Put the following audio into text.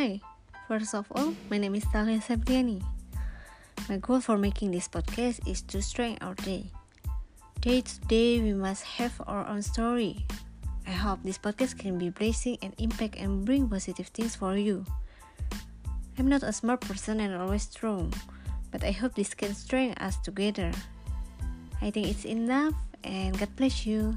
Hi, first of all, my name is Talia Septiani. My goal for making this podcast is to strengthen our day. Day to day, we must have our own story. I hope this podcast can be blessing and impact and bring positive things for you. I'm not a smart person and always strong, but I hope this can strengthen us together. I think it's enough and God bless you.